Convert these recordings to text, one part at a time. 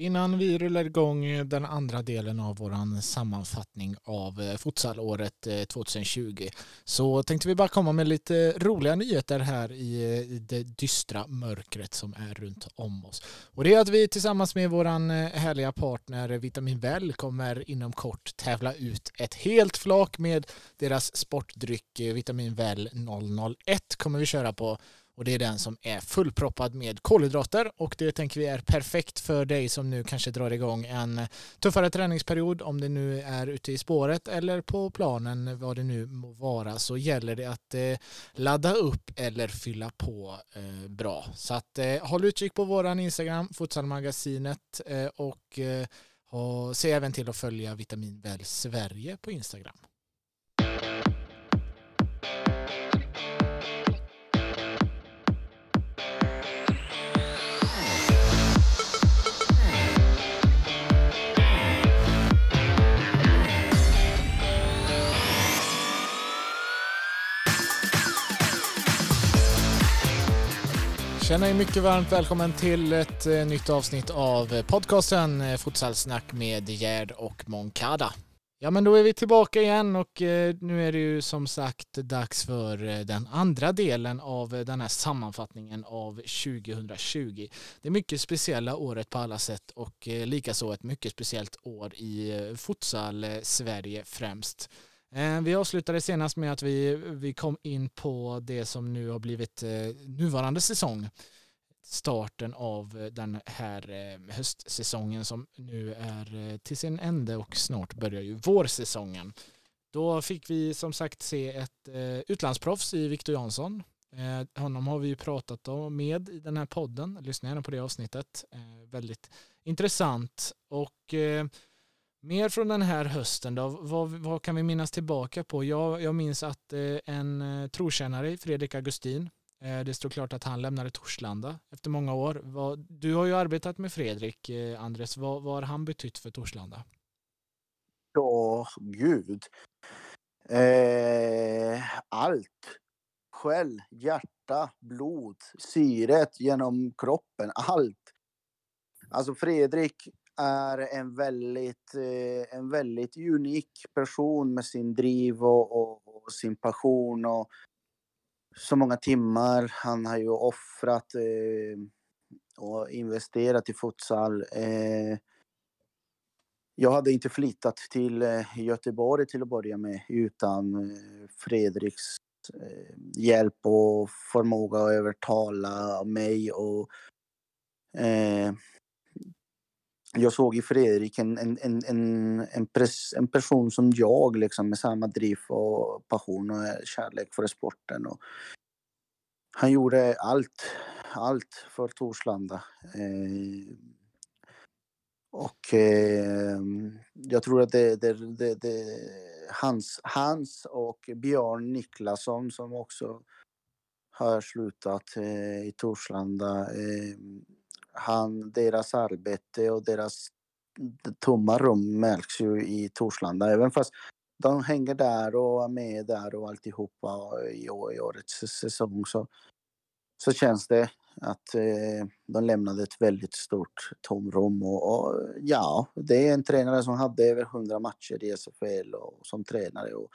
Innan vi rullar igång den andra delen av vår sammanfattning av eh, futsalåret eh, 2020 så tänkte vi bara komma med lite roliga nyheter här eh, i det dystra mörkret som är runt om oss. Och det är att vi tillsammans med vår härliga partner Vitamin Väl kommer inom kort tävla ut ett helt flak med deras sportdryck Vitamin Väl 001 kommer vi köra på och det är den som är fullproppad med kolhydrater och det tänker vi är perfekt för dig som nu kanske drar igång en tuffare träningsperiod om det nu är ute i spåret eller på planen vad det nu må vara så gäller det att eh, ladda upp eller fylla på eh, bra. Så att eh, håll utkik på våran Instagram, Futsalmagasinet eh, och eh, se även till att följa Vitamin Väl Sverige på Instagram. Tjena er mycket varmt välkommen till ett eh, nytt avsnitt av eh, podcasten eh, Futsalsnack med Gerd och Moncada. Ja men då är vi tillbaka igen och eh, nu är det ju som sagt dags för den andra delen av den här sammanfattningen av 2020. Det är mycket speciella året på alla sätt och likaså ett mycket speciellt år i futsal Sverige främst. Eh, vi avslutade senast med att vi, vi kom in på det som nu har blivit eh, nuvarande säsong. Starten av eh, den här höstsäsongen som nu är till sin ände och snart börjar ju vårsäsongen. Då fick vi som sagt se ett utlandsproffs i Victor Jansson. Honom har vi ju pratat med i den här podden. Lyssna gärna på det avsnittet. Väldigt intressant och Mer från den här hösten då, vad, vad kan vi minnas tillbaka på? Jag, jag minns att eh, en eh, trotjänare, Fredrik Augustin, eh, det stod klart att han lämnade Torslanda efter många år. Du har ju arbetat med Fredrik, Andres. Vad, vad har han betytt för Torslanda? Ja, gud. Eh, allt. Själ, hjärta, blod, syret genom kroppen, allt. Alltså Fredrik är en väldigt, eh, en väldigt unik person med sin driv och, och, och, sin passion och så många timmar. Han har ju offrat eh, och investerat i futsal. Eh, jag hade inte flyttat till eh, Göteborg till att börja med utan eh, Fredriks eh, hjälp och förmåga att övertala mig och jag såg i Fredrik en, en, en, en, en, pres, en person som jag liksom med samma driv och passion och kärlek för sporten. Och han gjorde allt, allt för Torslanda. Eh, och eh, jag tror att det, det, det, det hans, hans och Björn Niklasson som också har slutat eh, i Torslanda eh, han, deras arbete och deras tomma rum märks ju i Torslanda. Även fast de hänger där och är med där och alltihopa i, i årets säsong så, så känns det att eh, de lämnade ett väldigt stort tomrum. Och, och, ja, det är en tränare som hade över 100 matcher i SFL och, som tränare och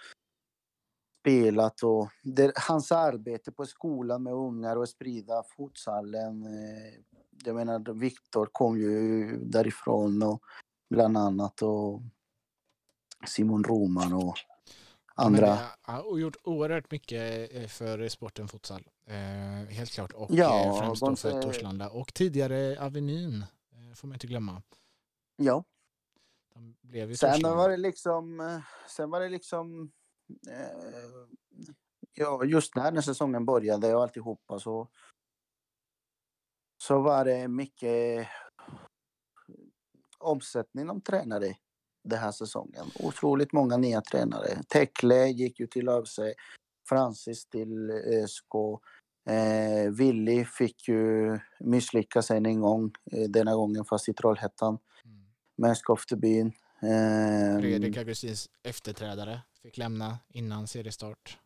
spelat och det, hans arbete på skolan med ungar och sprida futsalen eh, jag menar, Viktor kom ju därifrån och bland annat och Simon Roman och andra. Ja, och gjort oerhört mycket eh, för sporten futsal. Eh, helt klart. Och ja, eh, främst då för Torslanda. Och tidigare Avenyn, får man inte glömma. Ja. sen var det liksom, sen var det liksom, eh, ja, just när, när säsongen började och alltihopa så så var det mycket omsättning av tränare den här säsongen. Otroligt många nya tränare. Tekle gick ju till Övse, Francis till ÖSK. Eh, Willy fick ju misslyckas än en gång, eh, denna gången fast i Trollhättan. Mm. Med Skoftebyn. Eh, Fredrik Augustins efterträdare fick lämna innan seriestart.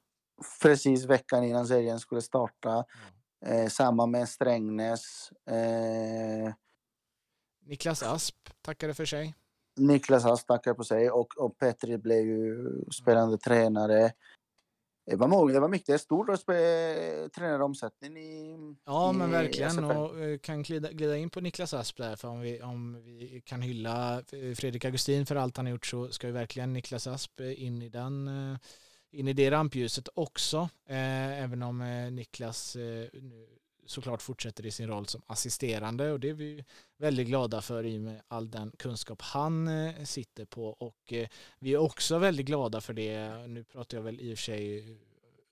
Precis veckan innan serien skulle starta. Mm. Eh, samma med Strängnäs. Eh, Niklas Asp tackade för sig. Niklas Asp tackade på sig och, och Petri blev ju spelande tränare. Det var, många, det var mycket, det är stor tränaromsättning i Ja, i men verkligen. Och eh, kan glida, glida in på Niklas Asp där, för om vi, om vi kan hylla eh, Fredrik Augustin för allt han har gjort så ska ju verkligen Niklas Asp in i den in i det rampljuset också. Eh, även om eh, Niklas eh, nu såklart fortsätter i sin roll som assisterande och det är vi väldigt glada för i och med all den kunskap han sitter på och vi är också väldigt glada för det. Nu pratar jag väl i och för sig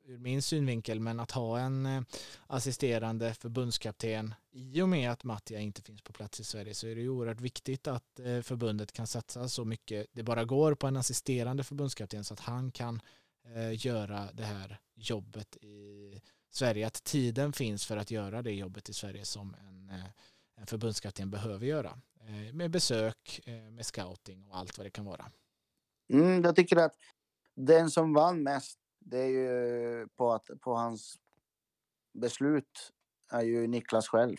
ur min synvinkel men att ha en assisterande förbundskapten i och med att Mattia inte finns på plats i Sverige så är det ju oerhört viktigt att förbundet kan satsa så mycket det bara går på en assisterande förbundskapten så att han kan göra det här jobbet i Sverige, att tiden finns för att göra det jobbet i Sverige som en, eh, en förbundskapten behöver göra. Eh, med besök, eh, med scouting och allt vad det kan vara. Mm, jag tycker att den som vann mest, det är ju på, att, på hans beslut, är ju Niklas själv.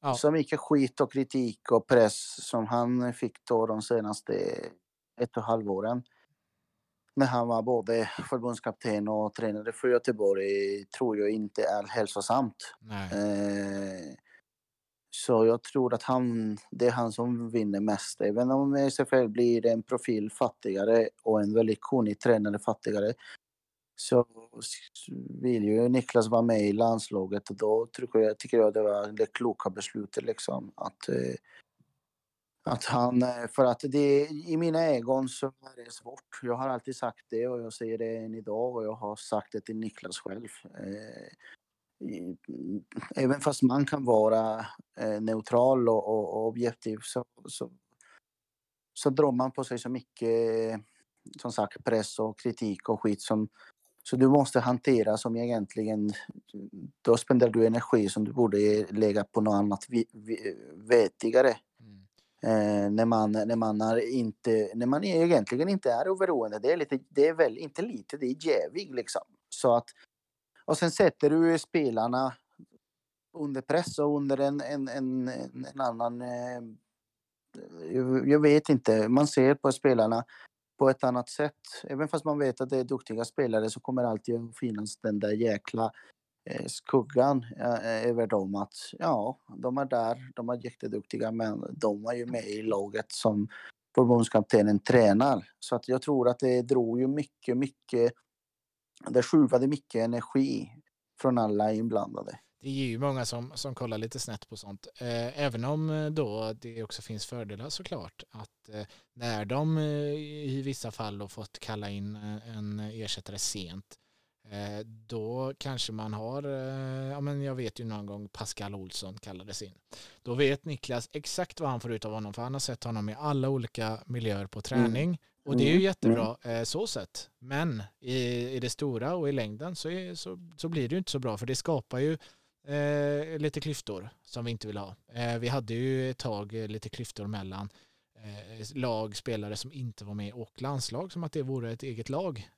Ja. Så mycket skit och kritik och press som han fick då de senaste ett och ett halvt åren. När han var både förbundskapten och tränare för Göteborg tror jag inte är hälsosamt. Nej. Eh, så jag tror att han, det är han som vinner mest. Även om SFL blir en profil fattigare och en väldigt kunnig tränare fattigare så vill ju Niklas vara med i landslaget och då tycker jag, tycker jag det var det kloka beslutet liksom att eh, att han, eh, för att det i mina ögon så är det svårt. Jag har alltid sagt det och jag säger det än idag och jag har sagt det till Niklas själv. Eh, mm, även fast man kan vara eh, neutral och, och, och objektiv så, så, så drar man på sig så mycket som sagt press och kritik och skit som så du måste hantera som egentligen då spenderar du energi som du borde lägga på något annat vi, vi, Mm eh, när man när man är inte när man egentligen inte är oberoende. Det är lite det är väl inte lite, det är jävig liksom. Så att och sen sätter du spelarna under press och under en, en, en, en, annan... Eh, jag, jag vet inte, man ser på spelarna på ett annat sätt. Även fast man vet att det är duktiga spelare så kommer alltid finnas den där jäkla skuggan eh, över dem att ja, de är där, de är jätteduktiga men de är ju med i laget som förbundskaptenen tränar. Så att jag tror att det drog ju mycket, mycket, det skjuvade mycket energi från alla inblandade. Det är ju många som, som kollar lite snett på sånt. Eh, även om eh, då det också finns fördelar såklart. Att eh, när de eh, i vissa fall har fått kalla in eh, en ersättare sent. Eh, då kanske man har, eh, ja men jag vet ju någon gång Pascal Olsson kallades in. Då vet Niklas exakt vad han får ut av honom för han har sett honom i alla olika miljöer på träning. Och det är ju Mm, jättebra eh, så sett. Men i, i det stora och i längden så, är, så, så blir det ju inte så bra för det skapar ju eh, lite klyftor som vi inte vill ha. Eh, vi hade ju ett tag eh, lite klyftor mellan lag, spelare som inte var med och landslag som att det vore ett eget lag.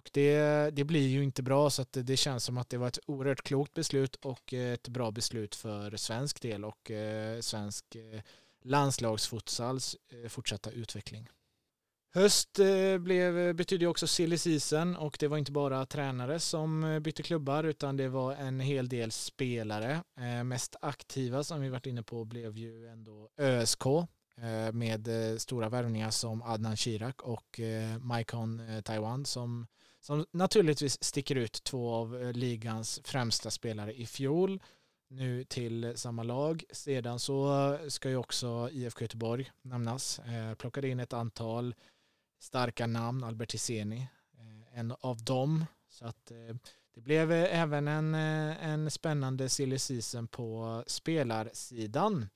Och det, det blir ju inte bra så att det, det känns som att det var ett oerhört klokt beslut och eh, ett bra beslut för svensk del och eh, svensk eh, landslagsfutsals fortsatta utveckling. Höst blev, betydde ju också silly season och det var inte bara tränare som bytte klubbar utan det var en hel del spelare. Mest aktiva som vi varit inne på blev ju ändå ÖSK med stora värvningar som Adnan Shirak och Maikon Taiwan som, som naturligtvis sticker ut två av eh, ligans främsta spelare i fjol nu till samma lag. Sedan så eh, ska ju också IFK Göteborg nämnas. Eh, plockade in ett antal starka namn, Albert Hiseni, eh, en av dem. Så att eh, det blev eh, även en, en spännande silly season på spelarsidan.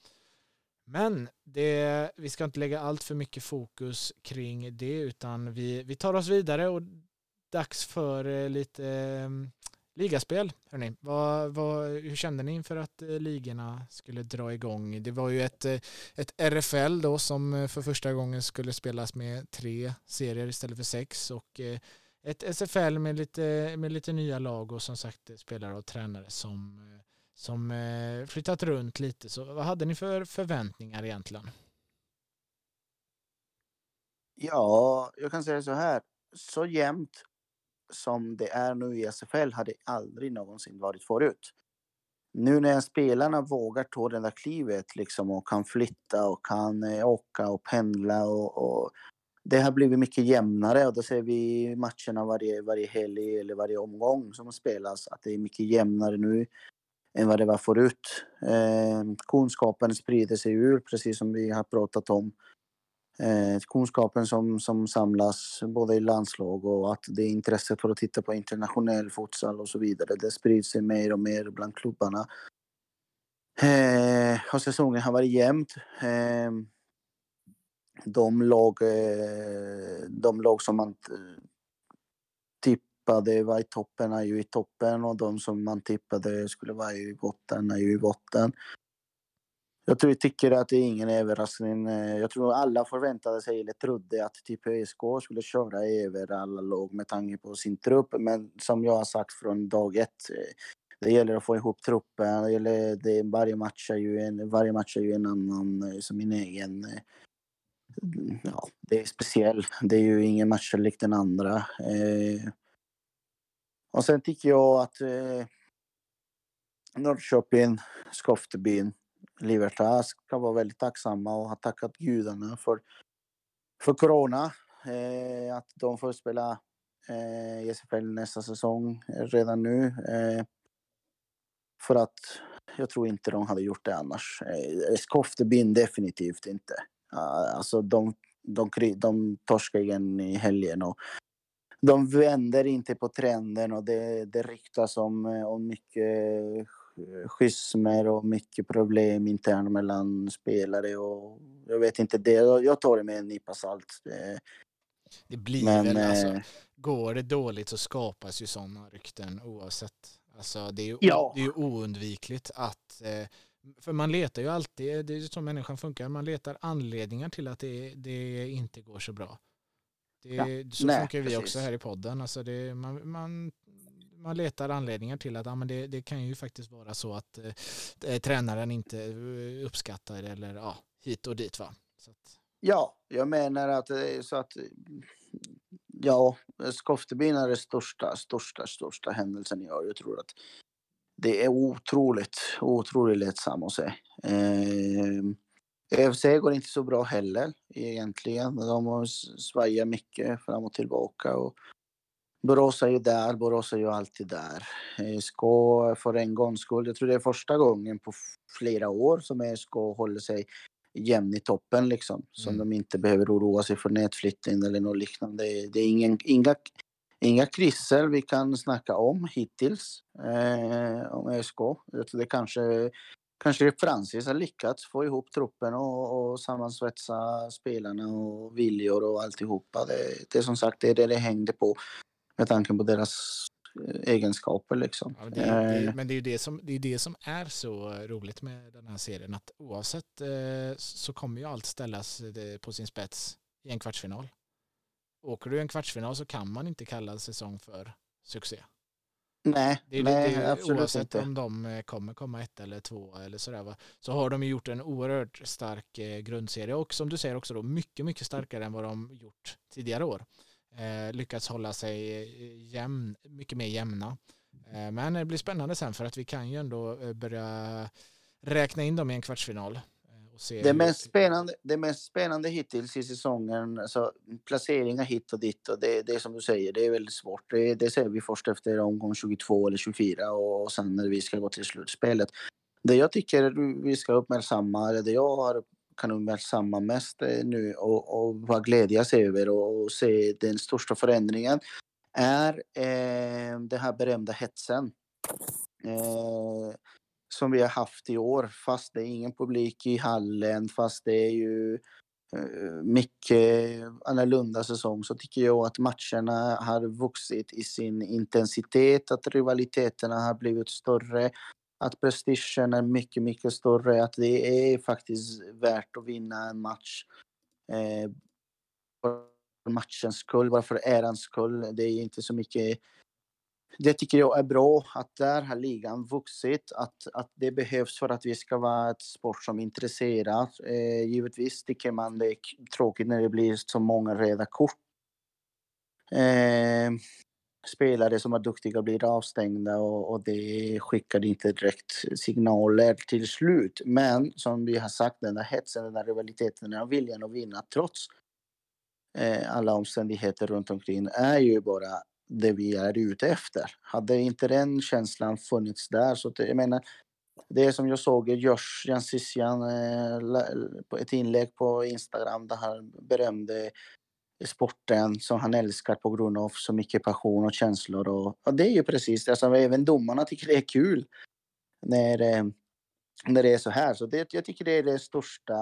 Men det, vi ska inte lägga allt för mycket fokus kring det utan vi, vi tar oss vidare och dags för eh, lite eh, ligaspel. Hörrni. Vad, vad, hur kände ni inför att eh, ligorna skulle dra igång? Det var ju ett, eh, ett RFL då som eh, för första gången skulle spelas med tre serier istället för sex och eh, ett SFL med lite, med lite nya lag och som sagt spelare och tränare som, som flyttat runt lite. Så vad hade ni för förväntningar egentligen? Ja, jag kan säga så här. Så jämnt som det är nu i SFL hade aldrig någonsin varit förut. Nu när spelarna vågar ta det där klivet liksom och kan flytta och kan eh, åka och pendla och, och det har blivit mycket jämnare och då ser vi matcherna varje, varje helg eller varje omgång som spelas att det är mycket jämnare nu än vad det var förut. Eh, kunskapen sprider sig ur precis som vi har pratat om eh, kunskapen som, som samlas både i landslag och att det är intresset för att titta på internationell futsal och så vidare. Det sprids sig mer och mer bland klubbarna. Eh, och säsongen har varit jämnt. Eh, de lag, eh, de lag som man tippade var i toppen är ju i toppen och de som man tippade skulle vara i botten är ju i botten. Jag tror, tycker att det är ingen överraskning. Eh, jag tror alla förväntade sig eller trodde att typ ÖSK skulle köra över alla lag med tanke på sin trupp. Men som jag har sagt från dag ett, eh, det gäller att få ihop truppen. Det gäller, det, varje, match är ju en, varje match är ju en annan, eh, som min egen. Mm, ja, det är speciell. Det är ju ingen match lik den andra. Och sen tycker jag att eh, Norrköping, Skoftebyn, Libertad ska vara väldigt tacksamma och ha tackat gudarna för, för corona. Eh, att de får spela eh, i SFL nästa säsong redan nu. Eh, för att jag tror inte de hade gjort det annars. Eh, Skoftebyn definitivt inte. Uh, alltså de, de, de torskar igen i helgen och de vänder inte på trenden och det, det ryktas om, eh, om mycket schismer och mycket problem internt mellan spelare och jag vet inte, det, jag tar det med en nypa salt. Det, det blir men, väl, alltså, eh, går det dåligt så skapas ju sådana rykten oavsett. Alltså det är ju, ja. det är ju oundvikligt att, eh, för man letar ju alltid, det är ju så människan funkar, man letar anledningar till att det, det inte går så bra. Det, ja. Så Nej, funkar vi precis. också här i podden. Alltså det, man, man man letar anledningar till att ja, men det, det kan ju faktiskt vara så att eh, eh tränaren inte eh, uppskattar eller ja, hit och dit. Va? Att... Ja, jag menar att det är så att ja, Skoftebyn är den största, största, största händelsen i år. Jag tror att det är otroligt, otroligt lättsamt att se. Eh, EFC går inte så bra heller egentligen. De har svajat mycket fram och tillbaka. Och Borås är ju där, Borås är ju alltid där. SK för en gångs skull, jag tror det är första gången på flera år som SK håller sig jämn i toppen liksom. Som mm. de inte behöver oroa sig för nedflyttning eller något liknande. Det är ingen, inga, inga kriser vi kan snacka om hittills eh, om SK. Jag tror det kanske, kanske Francis har lyckats få ihop truppen och, och sammansvetsa spelarna och viljor och alltihopa. Det, det är som sagt det är det det hängde på med tanke på deras eh, egenskaper liksom. Ja, det, det, eh. men det är ju det som, det är det som är så roligt med den här serien att oavsett eh, så kommer ju allt ställas på sin spets i en kvartsfinal. Åker du i en kvartsfinal så kan man inte kalla säsong för succé. Nej, det är, nej det är, absolut oavsett inte. om de kommer komma ett eller två eller sådär va? så har de gjort en oerhört stark grundserie och som du säger också då mycket, mycket starkare än vad de gjort tidigare år eh, lyckats hålla sig eh, jämn, mycket mer jämna. Eh, men det blir spännande sen för att vi kan ju ändå eh, börja räkna in dem i en kvartsfinal. Eh, det, mest spännande, det mest spännande hittills i säsongen, alltså placeringar hit och dit och det, det är som du säger, det är väldigt svårt. Det, det ser vi först efter omgång 22 eller 24 och, och sen när vi ska gå till slutspelet. Det jag tycker vi ska uppmärksamma, eller det jag har kan uppmärksamma mest eh, nu och, och vad glädjas över och, och se den största förändringen är eh, den här berömda hetsen. Eh, som vi har haft i år, fast det är ingen publik i hallen, fast det är ju eh, mycket annorlunda säsong så tycker jag att matcherna har vuxit i sin intensitet, att rivaliteterna har blivit större att prestigen är mycket, mycket större. Att det är faktiskt värt att vinna en match. Eh, för matchens skull, bara för ärans skull. Det är inte så mycket det tycker jag är bra att där har ligan vuxit, att, att det behövs för att vi ska vara ett sport som intresserar. Eh, givetvis tycker man det är tråkigt när det blir så många röda kort. Eh, spelare som är duktiga blir avstängda och, och det skickar inte direkt signaler till slut. Men som vi har sagt, den där hetsen, den där rivaliteten, den där viljan att vinna trots eh, alla omständigheter runt omkring är ju bara det vi är ute efter. Hade inte den känslan funnits där så det, jag menar det som jag såg Josh Jansisian eh, på ett inlägg på Instagram där han berömde sporten som han älskar på grund av så mycket passion och känslor. Och, och det är ju precis det, alltså, även domarna tycker det är kul när, eh, när det är så här. Så det, jag tycker det är det största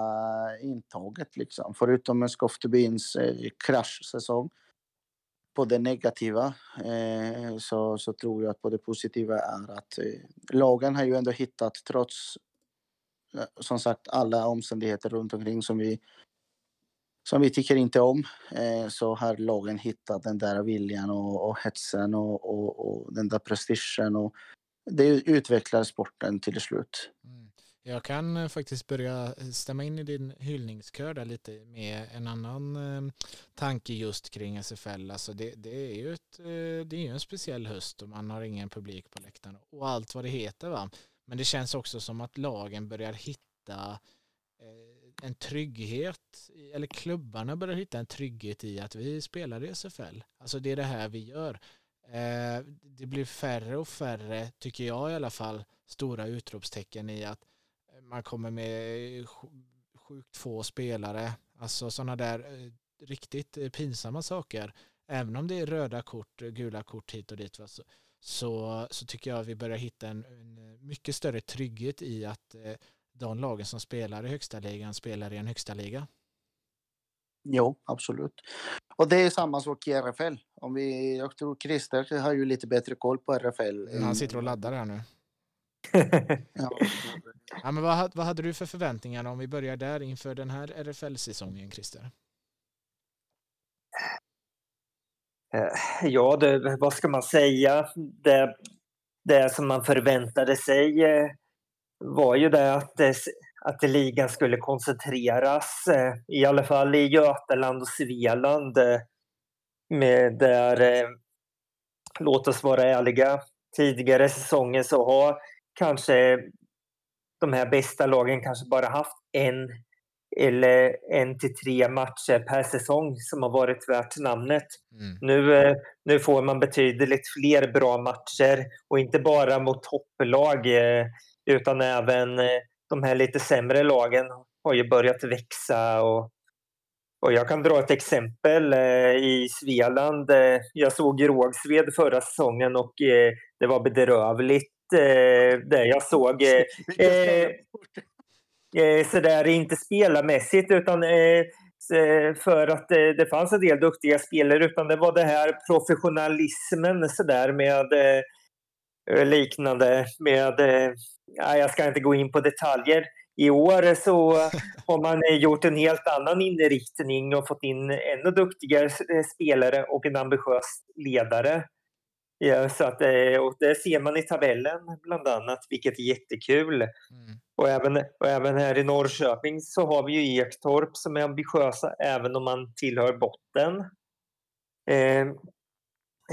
intaget liksom. Förutom Skoftebyns eh, kraschsäsong på det negativa eh, så, så tror jag att på det positiva är att eh, lagen har ju ändå hittat trots eh, som sagt alla omständigheter runt omkring som vi som vi tycker inte om eh, så har lagen hittat den där viljan och, och hetsen och, och, och den där prestigen och det utvecklar sporten till slut. Mm. Jag kan eh, faktiskt börja eh, stämma in i din hyllningskör där lite med en annan eh, tanke just kring SFL. Alltså det, det är ju ett, eh, det är en speciell höst och man har ingen publik på läktarna och allt vad det heter. Va? Men det känns också som att lagen börjar hitta en trygghet, eller klubbarna börjar hitta en trygghet i att vi spelar i SFL. Alltså det är det här vi gör. Eh, det blir färre och färre, tycker jag i alla fall, stora utropstecken i att man kommer med sjukt få spelare. Alltså sådana där eh, riktigt eh, pinsamma saker. Även om det är röda kort, eh, gula kort hit och dit. Så, så, så tycker jag att vi börjar hitta en, en, mycket större trygghet i att eh, de lagen som spelar i högsta ligan spelar i en högsta liga. Jo, absolut. Och det är samma sak i RFL. Om vi, jag tror Christer har ju lite bättre koll på RFL. Han sitter och laddar här nu. ja. ja, men vad, vad hade du för förväntningar om vi börjar där inför den här RFL-säsongen, Christer? Eh, ja, det, vad ska man säga? Det, det som man förväntade sig eh, var ju det att, att ligan skulle koncentreras, eh, i alla fall i Götaland och Svealand. Med där, låt oss vara ärliga, tidigare säsonger så har kanske de här bästa lagen kanske bara haft en eller en till tre matcher per säsong som har varit värt namnet. Mm. Nu, eh, nu får man betydligt fler bra matcher och inte bara mot topplag eh, utan även eh, de här lite sämre lagen har ju börjat växa. Och, och jag kan dra ett exempel i Svealand. Jag såg Rågsved förra säsongen och det var bedrövligt eh, det jag såg. Eh, eh, eh, sådär, inte spelarmässigt utan eh, för att eh, det fanns en del duktiga spelare utan det var det här professionalismen sådär med eh, liknande med, eh, jag ska inte gå in på detaljer. I år så har man gjort en helt annan inriktning och fått in ännu duktigare spelare och en ambitiös ledare. Ja, så att, eh, och det ser man i tabellen bland annat, vilket är jättekul. Mm. Och, även, och även här i Norrköping så har vi ju Ektorp som är ambitiösa även om man tillhör botten. Eh,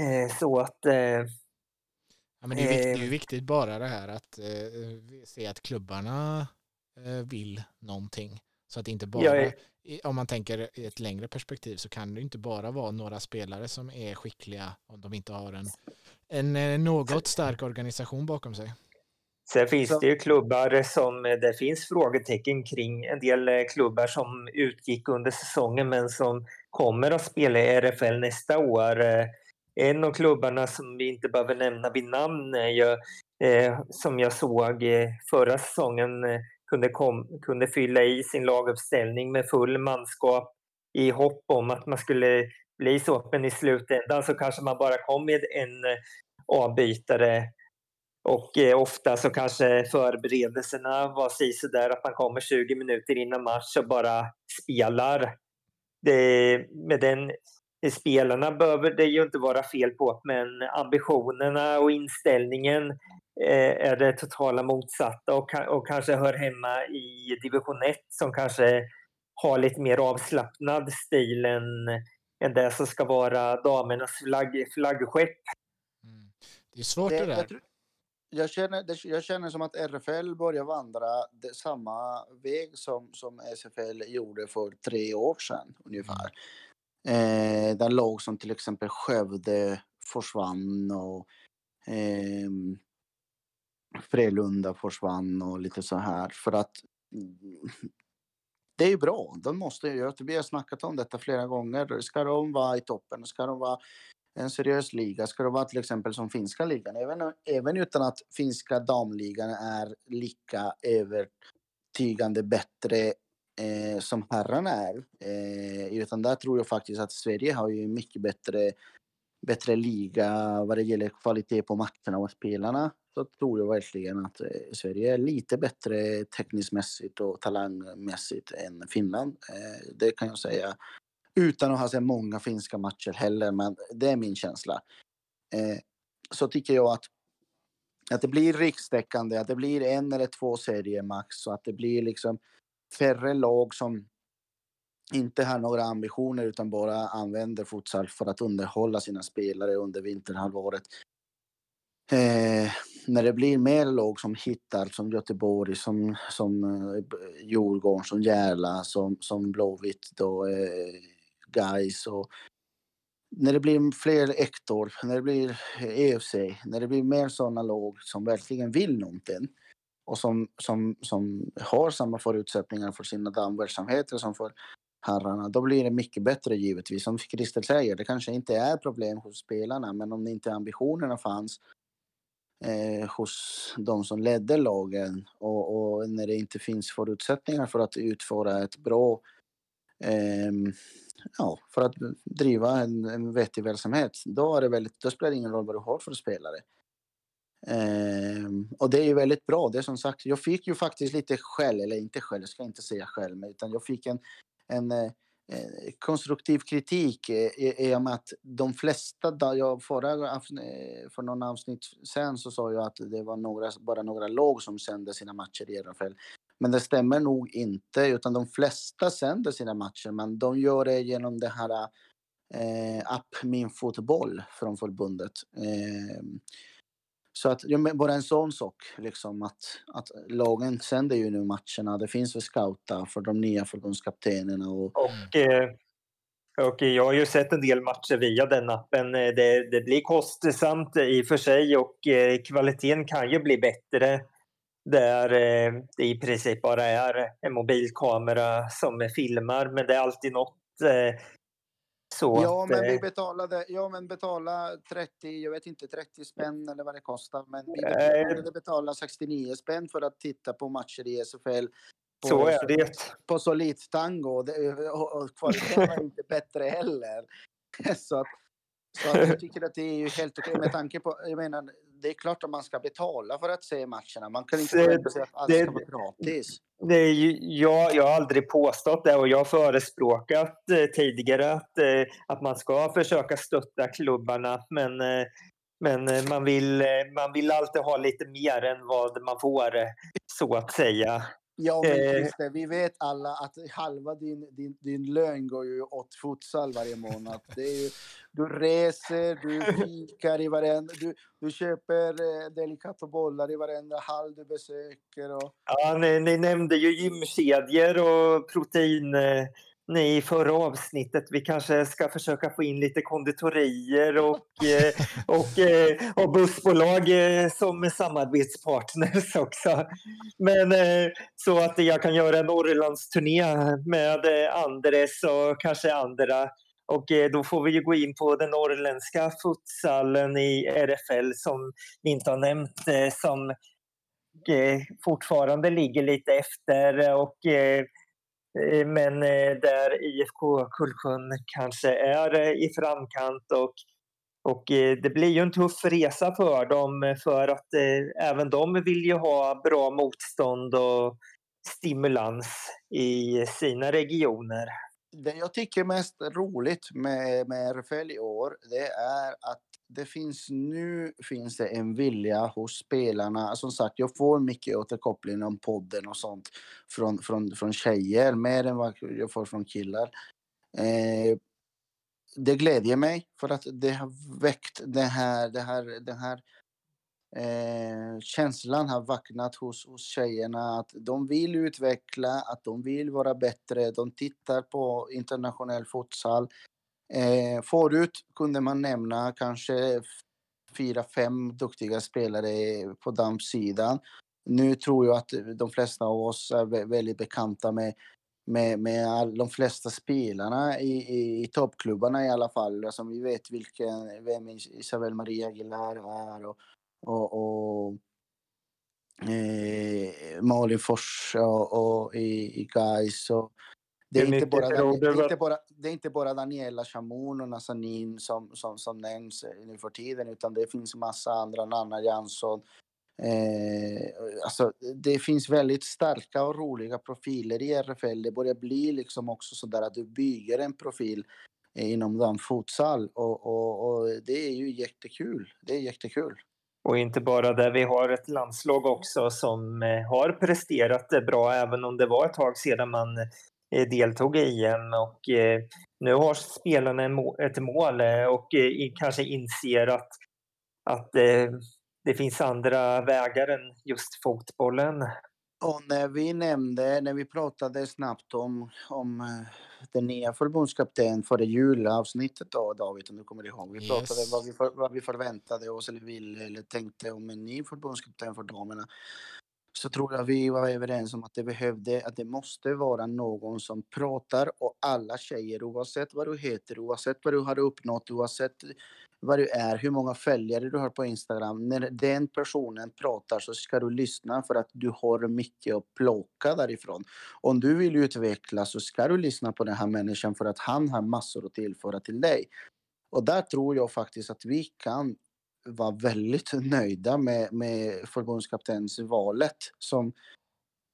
eh, så att... Eh, ja, men det, är viktigt, det är ju eh, viktigt bara det här att eh, se att klubbarna vill någonting. Så att det inte bara, är... om man tänker i ett längre perspektiv så kan det inte bara vara några spelare som är skickliga om de inte har en, en eh, något stark organisation bakom sig. Sen finns det ju klubbar som det finns frågetecken kring. En del eh, klubbar som utgick under säsongen men som kommer att spela i RFL nästa år. En av klubbarna som vi inte behöver nämna vid namn är ju, eh, som jag såg eh, förra säsongen eh, kunde, kom, kunde fylla i sin laguppställning med full manskap i hopp om att man skulle bli så. Men i slutändan så kanske man bara kom med en eh, avbytare och eh, ofta så kanske förberedelserna var så där att man kommer 20 minuter innan match och bara spelar. Det, med den spelarna behöver det ju inte vara fel på, men ambitionerna och inställningen eh, är det totala motsatta och, och kanske hör hemma i division 1 som kanske har lite mer avslappnad stil än, än det som ska vara damernas flagg, flaggskepp. Mm. Det är svårt det, det där. Jag, jag, känner, jag känner som att RFL börjar vandra det, samma väg som, som SFL gjorde för tre år sedan ungefär. Eh, där lag som till exempel Skövde försvann och eh, Frölunda försvann och lite så här. För att det är ju bra. De måste ju, vi har snackat om detta flera gånger. Ska de vara i toppen, ska de vara en seriös liga, ska det vara till exempel som finska ligan, även, även utan att finska damligan är lika övertygande bättre eh, som herrarna är. Eh, utan där tror jag faktiskt att Sverige har ju mycket bättre, bättre liga vad det gäller kvalitet på matcherna och spelarna. Så tror jag verkligen att eh, Sverige är lite bättre tekniskt mässigt och talangmässigt än Finland. Eh, det kan jag säga utan att ha sett många finska matcher heller, men det är min känsla. Eh, så tycker jag att, att det blir rikstäckande, att det blir en eller två serier max, så att det blir liksom färre lag som inte har några ambitioner utan bara använder futsal för att underhålla sina spelare under vinterhalvåret. Eh, när det blir mer lag som hittar, som Göteborg, som, som eh, Djurgården, som Järla, som, som Blåvitt, då, eh, guys och när det blir fler Ektor, när det blir eh, EFC, när det blir mer sådana lag som verkligen vill någonting och som, som, som har samma förutsättningar för sina damverksamheter som för herrarna, då blir det mycket bättre givetvis. Som Christer säger, det kanske inte är problem hos spelarna, men om inte ambitionerna fanns eh, hos de som ledde lagen och, och, när det inte finns förutsättningar för att utföra ett bra eh, ja, för att driva en, en vettig verksamhet, då, är det väldigt, då spelar det ingen roll vad du har för spelare. Eh, och det är ju väldigt bra. Det som sagt, jag fick ju faktiskt lite skäll, eller inte skäll, jag ska inte säga skäll, utan jag fick en, en eh, eh konstruktiv kritik i, och med att de flesta, jag förra, eh, för någon avsnitt sen så sa jag att det var några, bara några lag som sände sina matcher i RFL. Men det stämmer nog inte, utan de flesta sänder sina matcher, men de gör det genom det här eh, app Min Fotboll från förbundet. Eh, så att, bara en sån sak, liksom att, att lagen sänder ju nu matcherna. Det finns väl scouta för de nya förbundskaptenerna. Och, och, eh, och jag har ju sett en del matcher via den appen. Eh, det, det blir kostsamt i och för sig och eh, kvaliteten kan ju bli bättre där det i princip bara är en mobilkamera som filmar, men det är alltid något så ja, men vi eh, betalade, ja, men betala 30, jag vet inte, 30 spänn eller vad det kostar. Men vi betalade betala 69 spänn för att titta på matcher i SFL. På, så är det. På Solid Tango. Och, och kvaliteten var inte bättre heller. så att, så att jag tycker att det är ju helt okej med tanke på, jag menar, det är klart att man ska betala för att se matcherna. Man kan inte säga att allt ska vara gratis. Det är ju, jag, jag har aldrig påstått det och jag har förespråkat eh, tidigare att, eh, att man ska försöka stötta klubbarna. Men, eh, men eh, man, vill, eh, man vill alltid ha lite mer än vad man får, så att säga. Ja, men eh. Christer, vi vet alla att halva din, din, din lön går ju åt futsal varje månad. Det är ju, du reser, du fikar i varenda... Du, du köper eh, delikata bollar i varenda hall du besöker. Och... Ja, ni, ni nämnde ju gymkedjor och protein eh, i förra avsnittet. Vi kanske ska försöka få in lite konditorier och, eh, och, eh, och bussbolag eh, som samarbetspartners också. Men så att jag kan göra en Norrlandsturné med Andres och kanske andra. Och då får vi ju gå in på den norrländska futsalen i RFL som vi inte har nämnt som fortfarande ligger lite efter och Eh, men eh, där IFK Kullsjön kanske är eh, i framkant och, och det blir ju en tuff resa för dem för att även de vill ju ha bra motstånd och stimulans i sina regioner det jag tycker mest roligt med, med RFL i år, det är att det finns nu finns det en vilja hos spelarna. Som sagt, jag får mycket återkoppling om podden och sånt från, från, från tjejer, mer än vad jag får från killar. Eh, det glädjer mig för att det har väckt det här, det här, den här eh, känslan har vaknat hos, hos tjejerna att de vill utveckla, att de vill vara bättre. De tittar på internationell futsal. Eh, förut kunde man nämna kanske fyra, fem duktiga spelare på damsidan. Nu tror jag att de flesta av oss är väldigt bekanta med med, med all, de flesta spelarna i, i, i toppklubbarna i alla fall. Alltså, vi vet vilken, vem Isabel Maria Aguilar är och, och, och eh, Malin Fors och, och i, i Gais. Det, är inte bara, det, är inte bara, det är inte bara Daniela Chamoun och Nazanin som, som, som nämns nu för tiden utan det finns massa andra, Nanna Jansson, Eh, alltså, det finns väldigt starka och roliga profiler i RFL. Det börjar bli liksom också så där att du bygger en profil eh, inom damfutsal och, och, och det är ju jättekul. Det är jättekul. Och inte bara det, vi har ett landslag också som eh, har presterat eh, bra även om det var ett tag sedan man eh, deltog i EM och nu har spelarna ett mål och kanske inser att, att det finns andra vägar än just fotbollen. Och när vi nämnde, när vi pratade snabbt om, om den nya förbundskapten före julavsnittet då, David, om du kommer ihåg. Vi pratade yes. vad, vi för, vad vi förväntade oss eller ville eller tänkte om en ny förbundskapten för damerna. Så tror jag vi var överens om att det behövde, att det måste vara någon som pratar och alla tjejer oavsett vad du heter, oavsett vad du har uppnått, oavsett vad du är, hur många följare du har på Instagram. När den personen pratar så ska du lyssna för att du har mycket att plocka därifrån. Om du vill utvecklas så ska du lyssna på den här människan för att han har massor att tillföra till dig. Och där tror jag faktiskt att vi kan vara väldigt nöjda med, med förbundskaptensvalet som,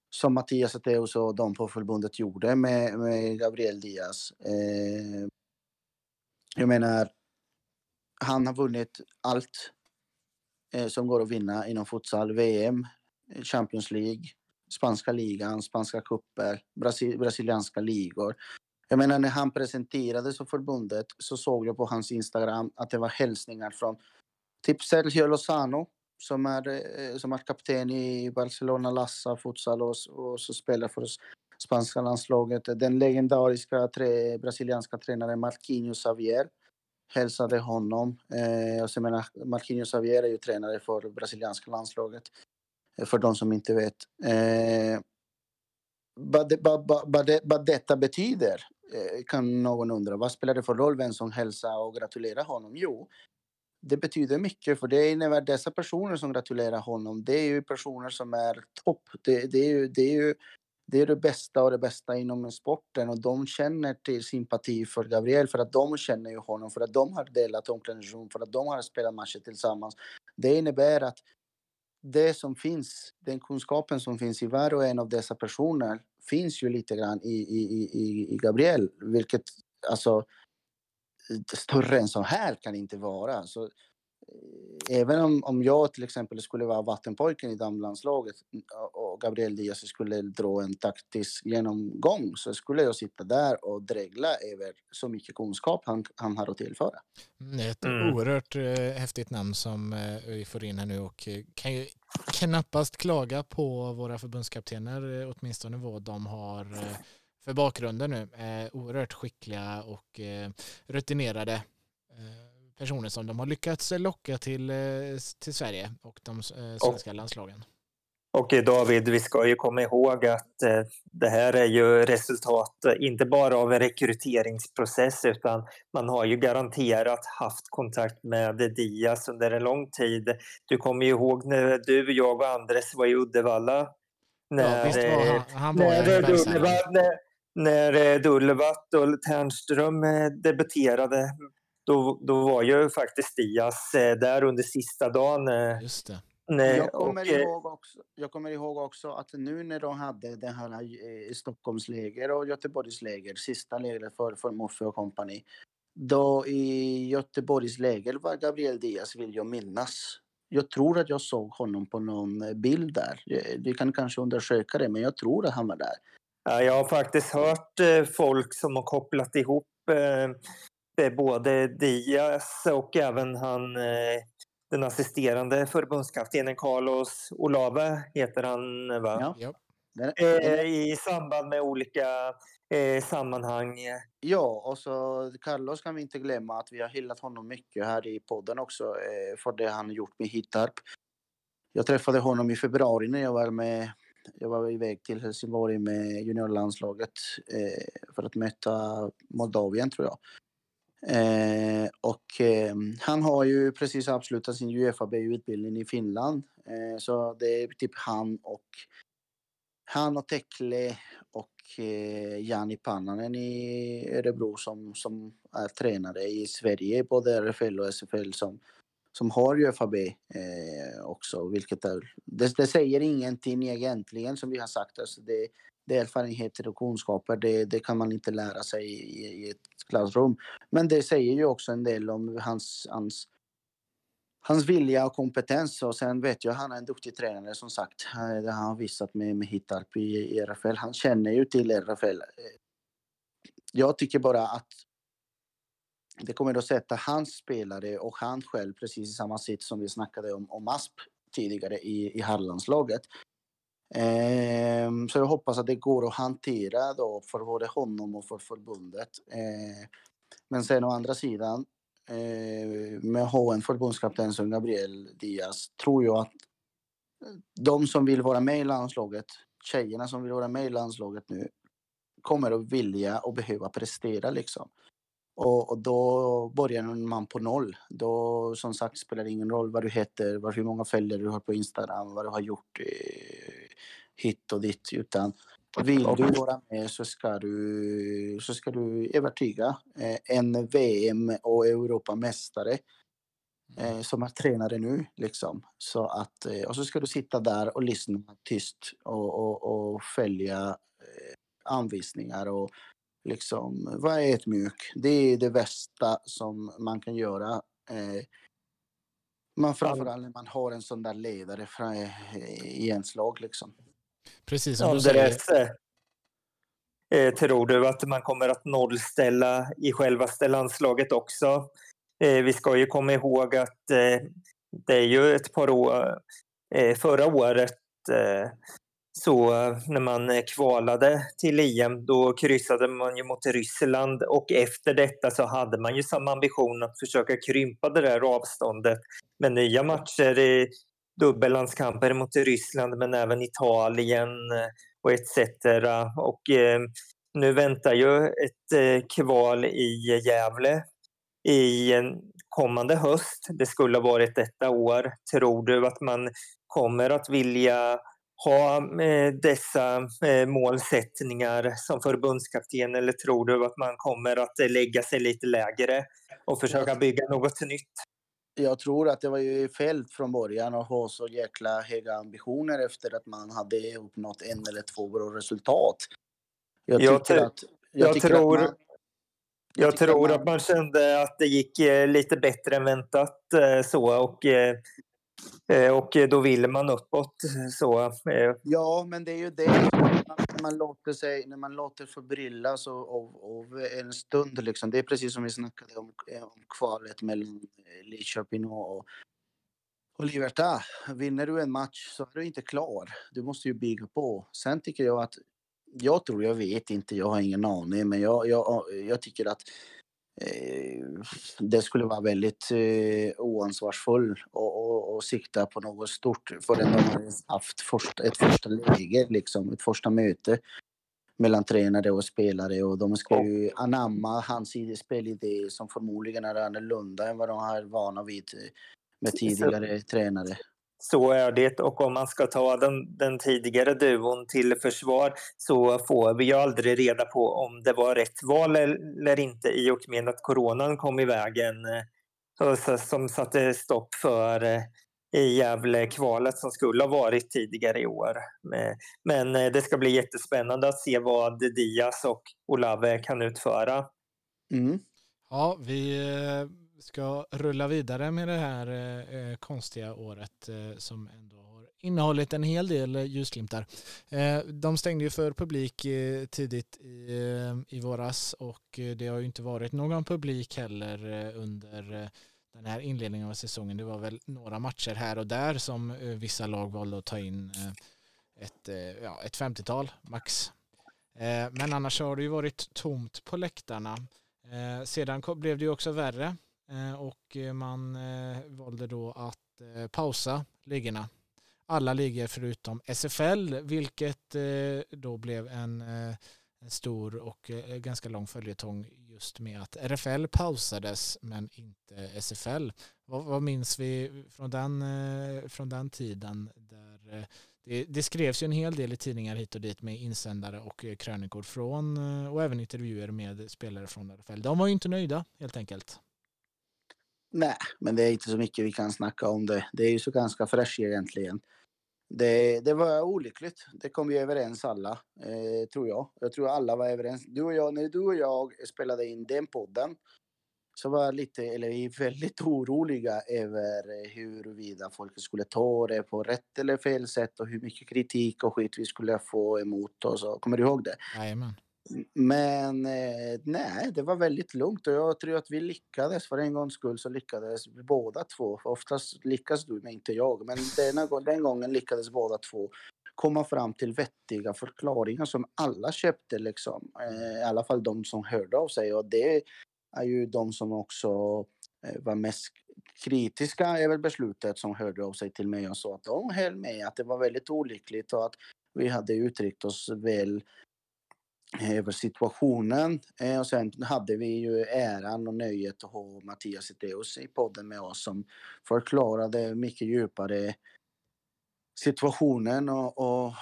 som Mattias Atteus och de på förbundet gjorde med, med Gabriel Diaz. Eh, jag menar, han har vunnit allt eh, som går att vinna inom futsal. VM, Champions League, spanska ligan, spanska cuper, Brasil, brasilianska ligor. Jag menar när han presenterades för förbundet så såg jag på hans Instagram att det var hälsningar från typ Sergio Lozano som är, eh, som är kapten i Barcelona Lassa futsal och, och så spelar för spanska landslaget. Den legendariska tre, brasilianska tränaren Marquinhos Xavier hälsade honom. Eh, alltså, och så menar, Marquinhos Xavier är ju tränare för brasilianska landslaget. Eh, för de som inte vet. Eh, vad, det, vad, vad, det, vad detta betyder eh, kan någon undra. Vad spelar det för roll vem som hälsar och gratulerar honom? Jo, det betyder mycket för det innebär dessa personer som gratulerar honom. Det är ju personer som är topp. Det, det, är ju, det är ju det är det bästa och det bästa inom sporten och de känner till sympati för Gabriel för att de känner ju honom, för att de har delat omklädningsrum, för att de har spelat matcher tillsammans. Det innebär att det som finns, den kunskapen som finns i var och en av dessa personer finns ju lite grann i, i, i, i Gabriel, vilket alltså större än så här kan inte vara. Så även om, om jag till exempel skulle vara vattenpojken i damlandslaget och Gabriel Diaz skulle dra en taktisk genomgång så skulle jag sitta där och dregla över så mycket kunskap han, han har att tillföra. Mm, det är ett mm. oerhört eh, häftigt namn som eh, vi får in här nu och eh, kan ju knappast klaga på våra förbundskaptener, eh, åtminstone vad de har eh, för bakgrunder nu. Eh, oerhört skickliga och rutinerade personer som de har lyckats locka till, eh, till Sverige och de eh, svenska och, landslagen. Och David, vi ska ju komma ihåg att eh, det här är ju resultat inte bara av en rekryteringsprocess utan man har ju garanterat haft kontakt med Diaz under en lång tid. Du kommer ju ihåg när du, jag och Andres var i Uddevalla. När, ja, visst var han, han var när, Dullevatt och Ternström debuterade då, då var ju faktiskt Diaz eh, där under sista dagen. Eh, Just det. Nej, Jag kommer, och, eh, ihåg också, jag kommer ihåg också att nu när de hade det här eh, Stockholmsläger och Göteborgsläger, sista lägret för, för Moffe och kompani. Då i Göteborgs läger var Gabriel Diaz, vill jag minnas. Jag tror att jag såg honom på någon bild där. Du kan kanske undersöka det, men jag tror att han var där. Ja, jag har faktiskt hört folk som har kopplat ihop både Diaz och även han, eh, den assisterande förbundskaptenen Carlos Olave heter han va? Ja. Eh, I samband med olika eh, sammanhang. ja, och så Carlos kan vi inte glömma att vi har hyllat honom mycket här i podden också eh, för det han gjort med Hittarp. Jag träffade honom i februari när jag var med jag var iväg till Helsingborg med juniorlandslaget eh, för att möta Moldavien tror jag. Eh, och eh, han har ju precis avslutat sin UFAB-utbildning i Finland. Eh, så det är typ han och han och Tekle och eh, Jani Pannanen i Örebro som, som är tränare i Sverige, både RFL och SFL som, som har UFAB eh, också. Vilket är, det, det säger ingenting egentligen som vi har sagt. Alltså det, det är erfarenheter och kunskaper, det, det kan man inte lära sig i, i ett klassrum. Men det säger ju också en del om hans, hans, hans vilja och kompetens. Och sen vet jag, han är en duktig tränare som sagt. Det har han visat med, med Hittarp i, i RFL. Han känner ju till RFL. Jag tycker bara att det kommer att sätta hans spelare och han själv precis i samma sitt som vi snackade om, om Asp tidigare i, i herrlandslaget. Ehm, så jag hoppas att det går att hantera då för både honom och för förbundet. Ehm, men sen å andra sidan eh, med att ha en förbundskapten som Gabriel Diaz tror jag att eh, de som vill vara med i landslaget, tjejerna som vill vara med i landslaget nu kommer att vilja och behöva prestera liksom. Och, och då börjar man på noll. Då som sagt spelar det ingen roll vad du heter, vad, hur många följare du har på Instagram, vad du har gjort eh, hit och dit. Utan vill du vara med så ska du, så ska du övertyga eh, en VM och Europamästare eh, som är tränare nu. Liksom. Så att, eh, och så ska du sitta där och lyssna tyst och, och, och följa eh, anvisningar och liksom vara ödmjuk. Det är det bästa som man kan göra. Eh, man framförallt när man har en sån där ledare fra, eh, i ens lag liksom. Precis som du säger. Eh, eh, tror du att man kommer att nollställa i självaste landslaget också? Eh, vi ska ju komma ihåg att eh, det är ju ett par år, eh, förra året eh, så eh, när man eh, kvalade till EM då kryssade man ju mot Ryssland och efter detta så hade man ju samma ambition att försöka krympa det där avståndet med nya matcher i dubbellandskamper mot Ryssland men även Italien eh, och etc. Och eh, nu väntar ju ett eh, kval i Gävle i en kommande höst. Det skulle ha varit detta år. Tror du att man kommer att vilja ha eh, dessa eh, målsättningar som förbundskapten eller tror du att man kommer att eh, lägga sig lite lägre och försöka bygga något nytt? Jag tror att det var ju fel från början att ha så jäkla höga ambitioner efter att man hade uppnått en eller två bra resultat. Jag Jag tr- att... Jag, jag tror- att man, Jag tror man- att man kände att det gick lite bättre än väntat så och, Eh, och då vill man uppåt eh, så. Eh. Ja, men det är ju det. När man låter, sig, när man låter förbryllas av, av, av en stund. Liksom. Det är precis som vi snackade om, om kvalet mellan Lidköping och, och Libertad. Vinner du en match så är du inte klar. Du måste ju bygga på. Sen tycker jag att jag tror, jag vet inte, jag har ingen aning, men jag, jag, jag tycker att det skulle vara väldigt eh, oansvarsfull och, och, och sikta på något stort förrän de har haft först, ett första läge, liksom, ett första möte mellan tränare och spelare och de ska ju anamma hans id- spelidé som förmodligen är annorlunda än vad de har vana vid eh, med tidigare tränare. Så är det och om man ska ta den, den tidigare duon till försvar så får vi ju aldrig reda på om det var rätt val eller inte i och med att coronan kom i vägen eh, som satte stopp för eh, i Gävle-kvalet som skulle ha varit tidigare i år. Men det ska bli jättespännande att se vad Diaz och Olave kan utföra. Mm. Ja, vi ska rulla vidare med det här eh, eh, konstiga året eh, som ändå har innehållit en hel del eh, ljusglimtar. Eh, de stängde ju för publik eh, tidigt i, eh, i våras och eh, det har ju inte varit någon publik heller under den här inledningen av säsongen. Det var väl några matcher här och där som vissa lag valde att ta in ett, ja, ett 50-tal max. Men annars har det ju varit tomt på läktarna. Sedan blev det ju också värre Eh, och eh, man eh, valde då att pausa ligorna. Alla ligor förutom SFL, vilket då blev en, en stor och ganska lång följetong just med att RFL pausades men inte SFL. Vad, vad minns vi från den, från den tiden? Där det, det, skrevs ju en hel del i tidningar hit och dit med insändare och krönikor från och även intervjuer med spelare från RFL. De var ju inte nöjda helt enkelt. Nej, men det är inte så mycket vi kan snacka om det. Det är ju så ganska fräscht egentligen. Det, det var olyckligt. Det kom vi överens alla, eh, tror jag. Jag tror alla var överens. Du och jag, när du och jag spelade in den podden så var jag lite, eller vi väldigt oroliga över huruvida folk skulle ta det på rätt eller fel sätt och hur mycket kritik och skit vi skulle få emot oss. Kommer du ihåg det? Jajamän. Men eh, nej, det var väldigt lugnt och jag tror att vi lyckades. För en gångs skull så lyckades vi båda två. För oftast lyckas du, men inte jag. Men denna, den gången lyckades båda två komma fram till vettiga förklaringar som alla köpte liksom. Eh, I alla fall de som hörde av sig och det är ju de som också eh, var mest kritiska över beslutet som hörde av sig till mig och sa att de höll med att det var väldigt olyckligt och att vi hade uttryckt oss väl Eh, över situationen. Eh, och sen hade vi ju äran och nöjet att ha Mattias Eteus i podden med oss som förklarade mycket djupare situationen och, och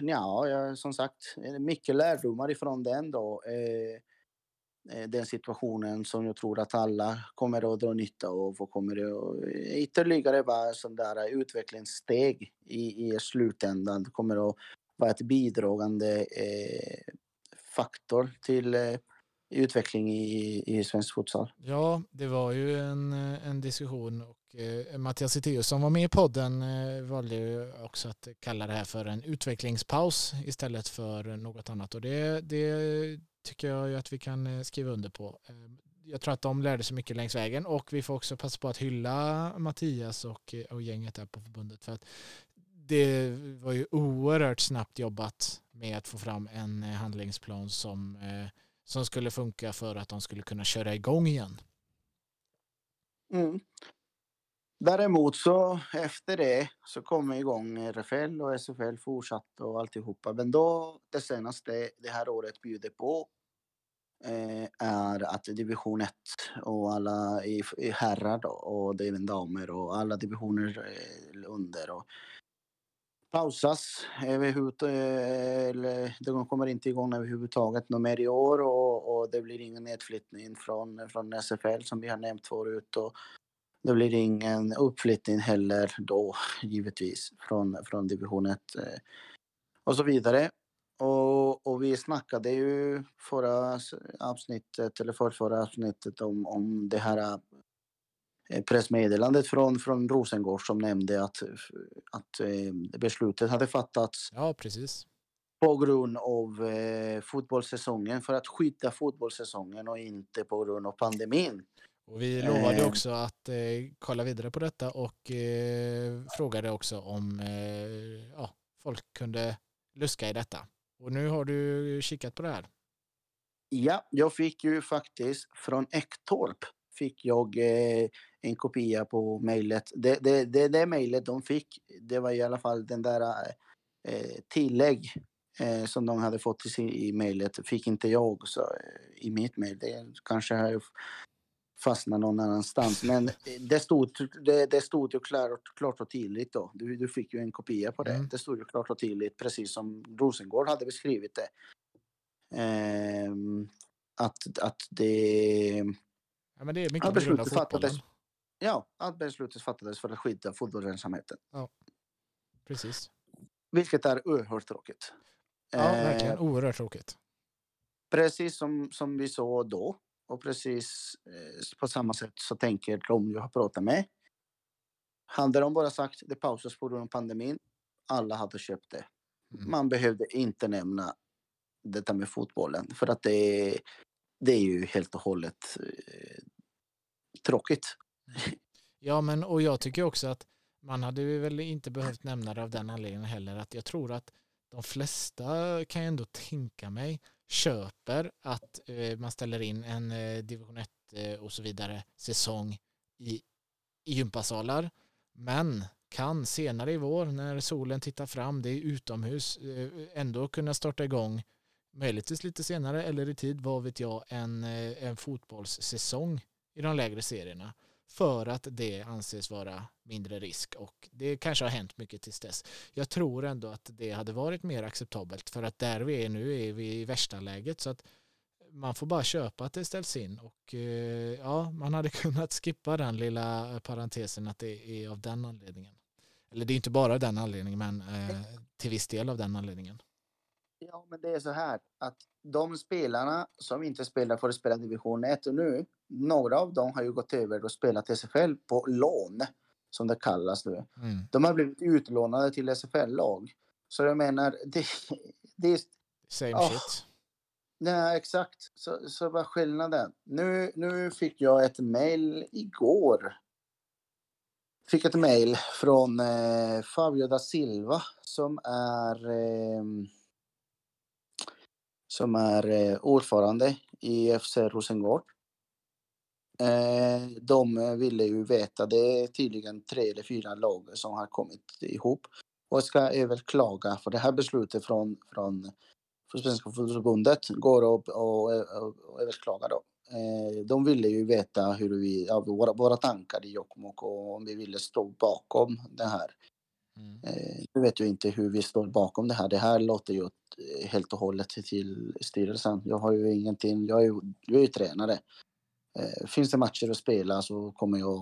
ja, som sagt, mycket lärdomar ifrån den då. Eh, eh, den situationen som jag tror att alla kommer att dra nytta av och kommer att ytterligare vara sån där utvecklingssteg i, i slutändan. Det kommer att vara ett bidragande eh, faktor till eh, utveckling i, i svensk futsal. Ja, det var ju en, eh, en diskussion och eh, Mattias Eteus som var med i podden eh, valde ju också att kalla det här för en utvecklingspaus istället för något annat och det, det tycker jag ju att vi kan eh, skriva under på. Eh, jag tror att de lärde sig mycket längs vägen och vi får också passa på att hylla Mattias och, eh, och gänget där på förbundet för att det var ju oerhört snabbt jobbat med att få fram en eh, handlingsplan som, eh, som skulle funka för att de skulle kunna köra igång igen. Mm. Däremot så efter det så kom igång RFL och SFL fortsatte och alltihopa. Men då det senaste det här året bjuder på eh, är att division 1 och alla i, i herrar då, och även damer och alla divisioner eh, under och pausas. Eh, eller, de kommer inte igång överhuvudtaget något mer i år och, och det blir ingen nedflyttning från, från SFL som vi har nämnt förut. Och det blir ingen uppflyttning heller då givetvis från, från division 1 eh, och så vidare. Och, och vi snackade ju förra avsnittet eller förra avsnittet om, om det här pressmeddelandet från, från Rosengård som nämnde att, att eh, beslutet hade fattats ja, precis. på grund av eh, fotbollssäsongen för att skydda fotbollssäsongen och inte på grund av pandemin. Och vi lovade eh, också att eh, kolla vidare på detta och eh, frågade också om eh, ja, folk kunde luska i detta. Och nu har du kikat på det här. Ja, jag fick ju faktiskt från Ektorp fick jag eh, en kopia på mejlet. Det, det, det, det mejlet de fick, det var i alla fall den där eh, tillägg eh, som de hade fått i, sin, i mejlet fick inte jag så, eh, i mitt mejl. Det kanske har fastnat någon annanstans. Men det stod, det, det stod ju klart, klart och tydligt då. Du, du fick ju en kopia på det. Mm. Det stod ju klart och tydligt precis som Rosengård hade beskrivit det. Eh, att, att det Ja, men det är mycket grund av fotbollen. Ja, att beslutet fattades för att skydda fotbollsverksamheten. Precis. Vilket är oerhört tråkigt. Ja, Eh, verkligen. Oerhört tråkigt. Precis som, som vi såg då och precis eh, på samma sätt så tänker de jag har pratat med. Hade de bara sagt det pausas på grund av pandemin, alla hade köpt det. Mm. Man behövde inte nämna detta med fotbollen för att det, det är ju helt och hållet skittråkigt. tråkigt. Ja, men och jag tycker också att man hade väl inte behövt nämna det av den anledningen heller. Att jag tror att de flesta kan jag ändå tänka mig köper att eh, man ställer in en eh, division 1 eh, och så vidare säsong i, i gympasalar. Men kan senare i vår när solen tittar fram, det är utomhus, eh, ändå kunna starta igång möjligtvis lite senare eller i tid, vad vet jag, en, eh, en fotbollssäsong i de lägre serierna för att det anses vara mindre risk och det kanske har hänt mycket tills dess. Jag tror ändå att det hade varit mer acceptabelt för att där vi är nu är vi i värsta läget så att man får bara köpa att det ställs in och eh, ja, man hade kunnat skippa den lilla parentesen att det är av den anledningen. Eller det är inte bara den anledningen men eh, till viss del av den anledningen. Ja, men det är så här att de spelarna som inte spelar får spela division 1 nu, några av dem har ju gått över och spelat SFL på lån, som det kallas nu. Mm. De har blivit utlånade till SFL-lag. Så jag menar, det, det är... Same Ah. shit. Nej, exakt. Så, så vad skillnaden? Nu, nu fick jag ett mejl igår. Fick ett mejl från eh, Fabio da Silva som är ehm, som är eh, ordförande i FC Rosengård. Eh, de ville ju veta, det är tydligen tre eller fyra lag som har kommit ihop och ska överklaga för det här beslutet från, från Svenska fotbollsförbundet går och, och, och överklaga då. Eh, de ville ju veta hur vi, ja, våra, våra tankar i Jokkmokk och om vi ville stå bakom det här. Mm. Eh, nu vet jag inte hur vi står bakom det här. Det här låter ju eh, helt och hållet till styrelsen. Jag har ju ingenting, jag är ju, jag är ju tränare. Eh, finns det matcher att spela så kommer jag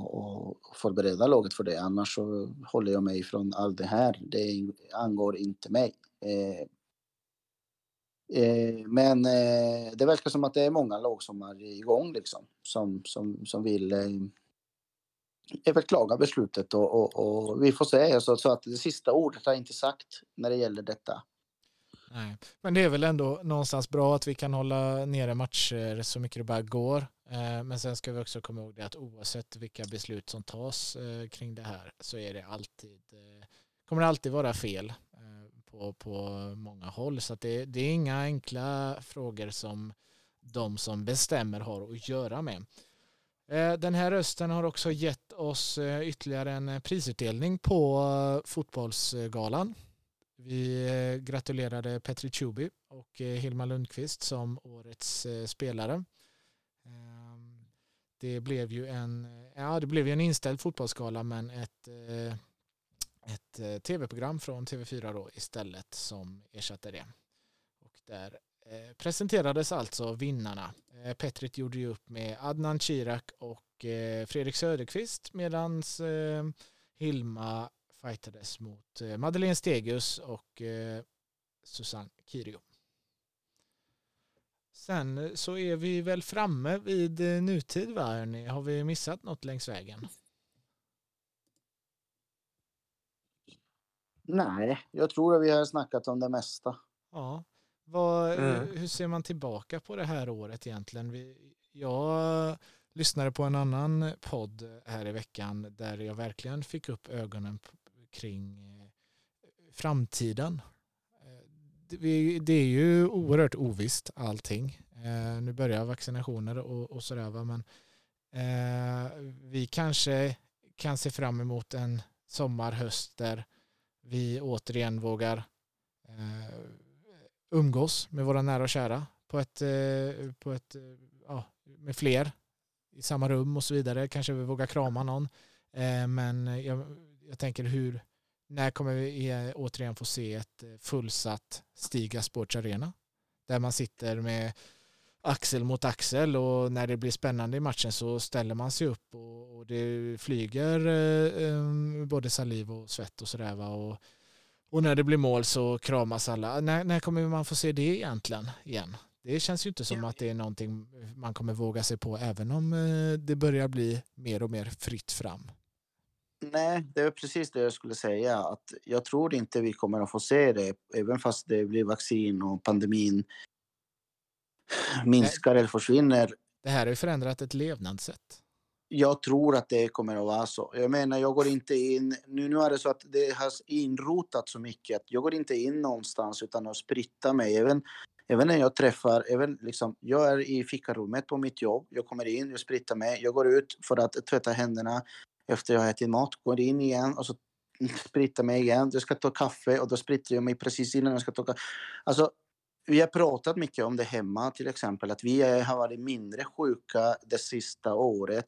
att förbereda laget för det. Annars så håller jag mig från allt det här. Det angår inte mig. Eh, eh, men det verkar som att det är många lag som är igång liksom. Som, som, som vill överklaga beslutet och, och, och vi får se. Så, så att det sista ordet har inte sagt när det gäller detta. Nej. Men det är väl ändå någonstans bra att vi kan hålla nere matcher så mycket det bara går. Eh, men sen ska vi också komma ihåg det att oavsett vilka beslut som tas eh, kring det här så är det alltid, eh, kommer det alltid vara fel på, på många håll. Så att det, det är inga enkla frågor som de som bestämmer har att göra med. Den här rösten har också gett oss ytterligare en prisutdelning på fotbollsgalan. Vi gratulerade Petri Chuby och Hilma Lundqvist som årets spelare. Det blev ju en, ja, det blev ju en inställd fotbollsgala men ett, eh, ett eh, tv-program från TV4 då istället som ersatte det. Och där eh, presenterades alltså vinnarna. Petrit gjorde ju upp med Adnan Kirak och Fredrik Söderqvist medan Hilma fightades mot Madeleine Stegus och Susanne Kirio. Sen eh, så är vi väl framme vid eh, nutid va? Har vi missat något längs vägen? Nej, jag tror att vi har snackat om det mesta. Ja. Vad, Mm. Hur ser man tillbaka på det här året egentligen? Vi, jag lyssnade på en annan podd här i veckan där jag verkligen fick upp ögonen kring eh, framtiden. Det, vi- det är ju oerhört ovisst allting. Eh, nu börjar vaccinationer och, och sådär va? men eh, vi kanske kan se fram emot en sommar, höst där vi återigen vågar eh, umgås med våra nära och kära på ett, eh, på ett eh, ja, med fler i samma rum och så vidare. Kanske vi vågar krama någon. Eh, Men jag, jag tänker hur, när kommer vi eh, återigen få se ett eh, fullsatt Stiga Sports Arena? Där man sitter med axel mot axel och när det blir spännande i matchen så ställer man sig upp och, det flyger eh, eh både saliv och svett och sådär va och, och när det blir mål så kramas alla. När, när kommer man få se det egentligen igen? Det känns ju inte som att det är någonting man kommer våga sig på även om det börjar bli mer och mer fritt fram. Nej, det är precis det jag skulle säga. Att jag tror inte vi kommer att få se det, även fast det blir vaccin och pandemin minskar eller försvinner. Det här har ju förändrat ett levnadssätt. Jag tror att det kommer att vara så. Jag menar, jag går inte in... Nu, nu är det så att det har inrotat så mycket att jag går inte in någonstans utan att spritta mig. Även, även när jag träffar... Även liksom, jag är i fikarummet på mitt jobb. Jag kommer in, jag sprittar mig. Jag går ut för att tvätta händerna efter jag har ätit mat. Går in igen och så sprittar mig igen. Jag ska ta kaffe och då spritter jag mig precis innan jag ska ta kaffe. Alltså, vi har pratat mycket om det hemma till exempel, att vi har varit mindre sjuka det sista året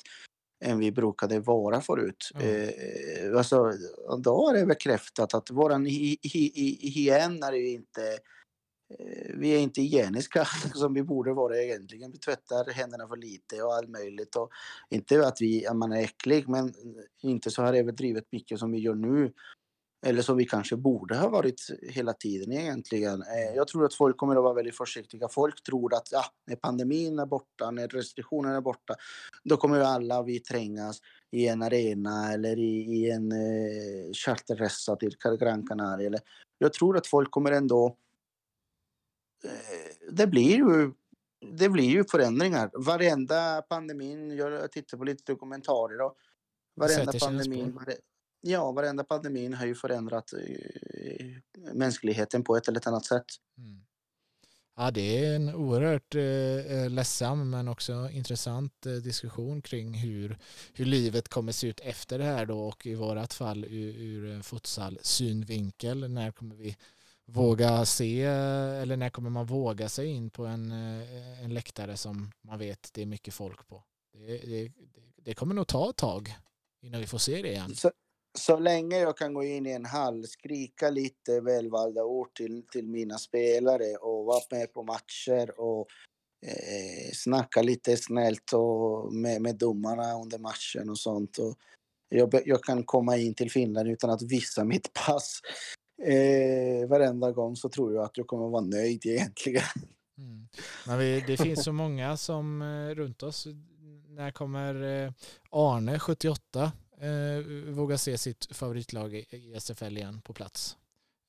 än vi brukade vara förut. Mm. Eh, alltså, då har det bekräftat att våran hygien är inte eh, Eh, vi är inte hygieniska som liksom vi borde vara egentligen. Vi tvättar händerna för lite och allt möjligt. Och inte att, vi, att man är äcklig, men inte så här överdrivet mycket som vi gör nu. Eller som vi kanske borde ha varit hela tiden egentligen. Eh, jag tror att folk kommer att vara väldigt försiktiga. Folk tror att ja, när pandemin är borta, när restriktionerna är borta, då kommer vi alla vi trängas i en arena eller i, i en eh, charterresa till Gran Canaria. Jag tror att folk kommer ändå... Eh, det blir ju det blir ju förändringar. Varenda pandemin, jag tittar på lite dokumentarer och varenda pandemin, Ja, varenda pandemin har ju förändrat eh, mänskligheten på ett eller annat sätt. Mm. Ja, det är en oerhört eh, eh, ledsam men också intressant eh, diskussion kring hur, hur livet kommer se ut efter det här då och i vårat fall ur, ur futsal synvinkel. När kommer vi våga se eller när kommer man våga sig in på en, eh, en läktare som man vet det är mycket folk på? Det, det, det kommer nog ta ett tag innan vi får se det igen. Så, så länge jag kan gå in i en hall, skrika lite välvalda ord till, till mina spelare och vara med på matcher och eh, snacka lite snällt och med, med domarna under matchen och sånt. Och jag, jag kan komma in till Finland utan att visa mitt pass eh, varenda gång så tror jag att jag kommer vara nöjd egentligen. Mm. Men vi, det finns så många som eh, runt oss. När kommer eh, Arne, 78, eh, våga se sitt favoritlag i SFL igen på plats.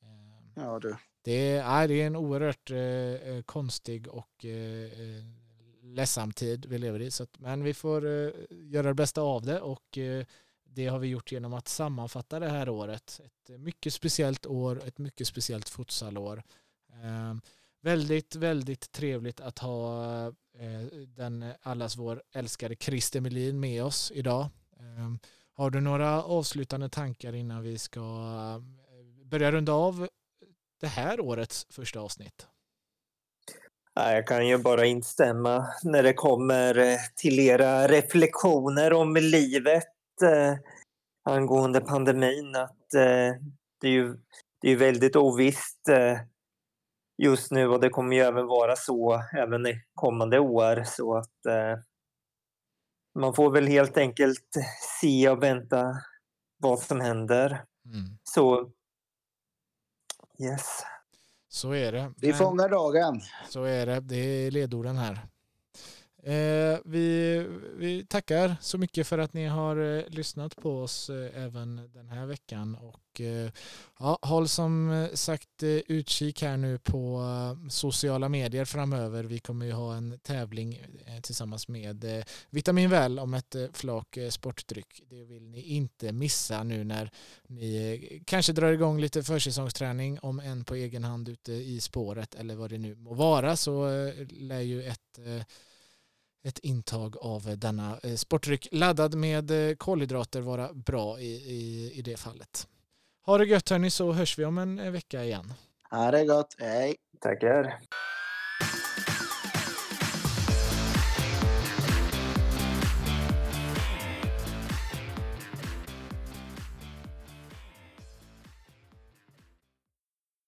Eh, ja du. Det är, det är en oerhört eh, eh, konstig och eh, ledsam tid vi lever i. Så att, men vi får göra det bästa av det och det har vi gjort genom att sammanfatta det här året. Ett eh, mycket speciellt år, ett mycket speciellt futsalår. Eh, väldigt, väldigt trevligt att ha eh, den eh, allas vår älskade Christer Melin med oss idag. Ehm, har du några avslutande tankar innan vi ska börja runda av det här årets första avsnitt? Jag kan ju bara instämma när det kommer till era reflektioner om livet eh, angående pandemin. Att eh, det är ju det är väldigt ovisst eh, just nu och det kommer ju även vara så även i kommande år. Så att eh, man får väl helt enkelt se och vänta vad som händer. Mm. Så yes. Så är det. Vi fångar dagen. Så är det. Det är ledorden här. Eh, vi, vi tackar så mycket för att ni har eh, lyssnat på oss eh, även den här veckan och eh, ja, håll som eh, sagt eh, utkik här nu på eh, sociala medier framöver. Vi kommer ju ha en tävling eh, tillsammans med Vitamin Väl om ett flak sportdryck. Det vill ni inte missa nu när ni kanske drar igång lite försäsongsträning om en på egen hand ute i spåret eller vad det nu må vara så lär ju ett ett intag av denna eh, sportdryck laddad med eh, kolhydrater vara bra i, i, i det fallet. Ha det gött hörni så hörs vi om en vecka igen. Ha det gott, hej. Tackar.